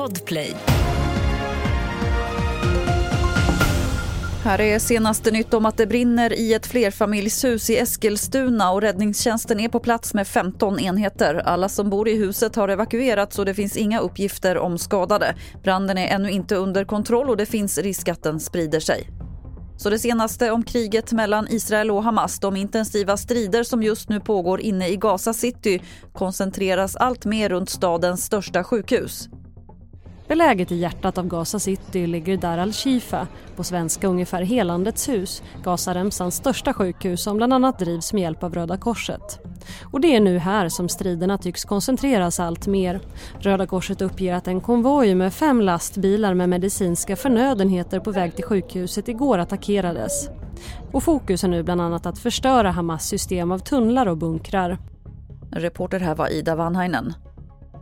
Podplay. Här är senaste nytt om att det brinner i ett flerfamiljshus i Eskilstuna och räddningstjänsten är på plats med 15 enheter. Alla som bor i huset har evakuerats och det finns inga uppgifter om skadade. Branden är ännu inte under kontroll och det finns risk att den sprider sig. Så det senaste om kriget mellan Israel och Hamas, de intensiva strider som just nu pågår inne i Gaza City koncentreras allt mer runt stadens största sjukhus. Beläget i hjärtat av Gaza City ligger Dar al-Shifa, på svenska ungefär Helandets hus, Gazaremsans största sjukhus som bland annat drivs med hjälp av Röda Korset. Och det är nu här som striderna tycks koncentreras allt mer. Röda Korset uppger att en konvoj med fem lastbilar med medicinska förnödenheter på väg till sjukhuset igår attackerades. Och fokus är nu bland annat att förstöra Hamas system av tunnlar och bunkrar. Reporter här var Ida Vanhainen.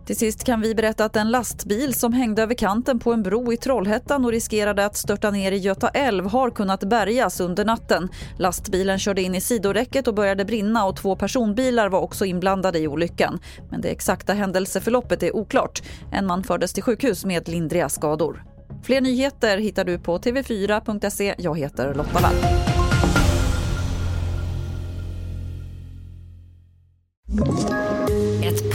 Till sist kan vi berätta att en lastbil som hängde över kanten på en bro i Trollhättan och riskerade att störta ner i Göta älv har kunnat bärgas under natten. Lastbilen körde in i sidoräcket och började brinna och två personbilar var också inblandade i olyckan. Men det exakta händelseförloppet är oklart. En man fördes till sjukhus med lindriga skador. Fler nyheter hittar du på tv4.se. Jag heter Lotta Wall. Ett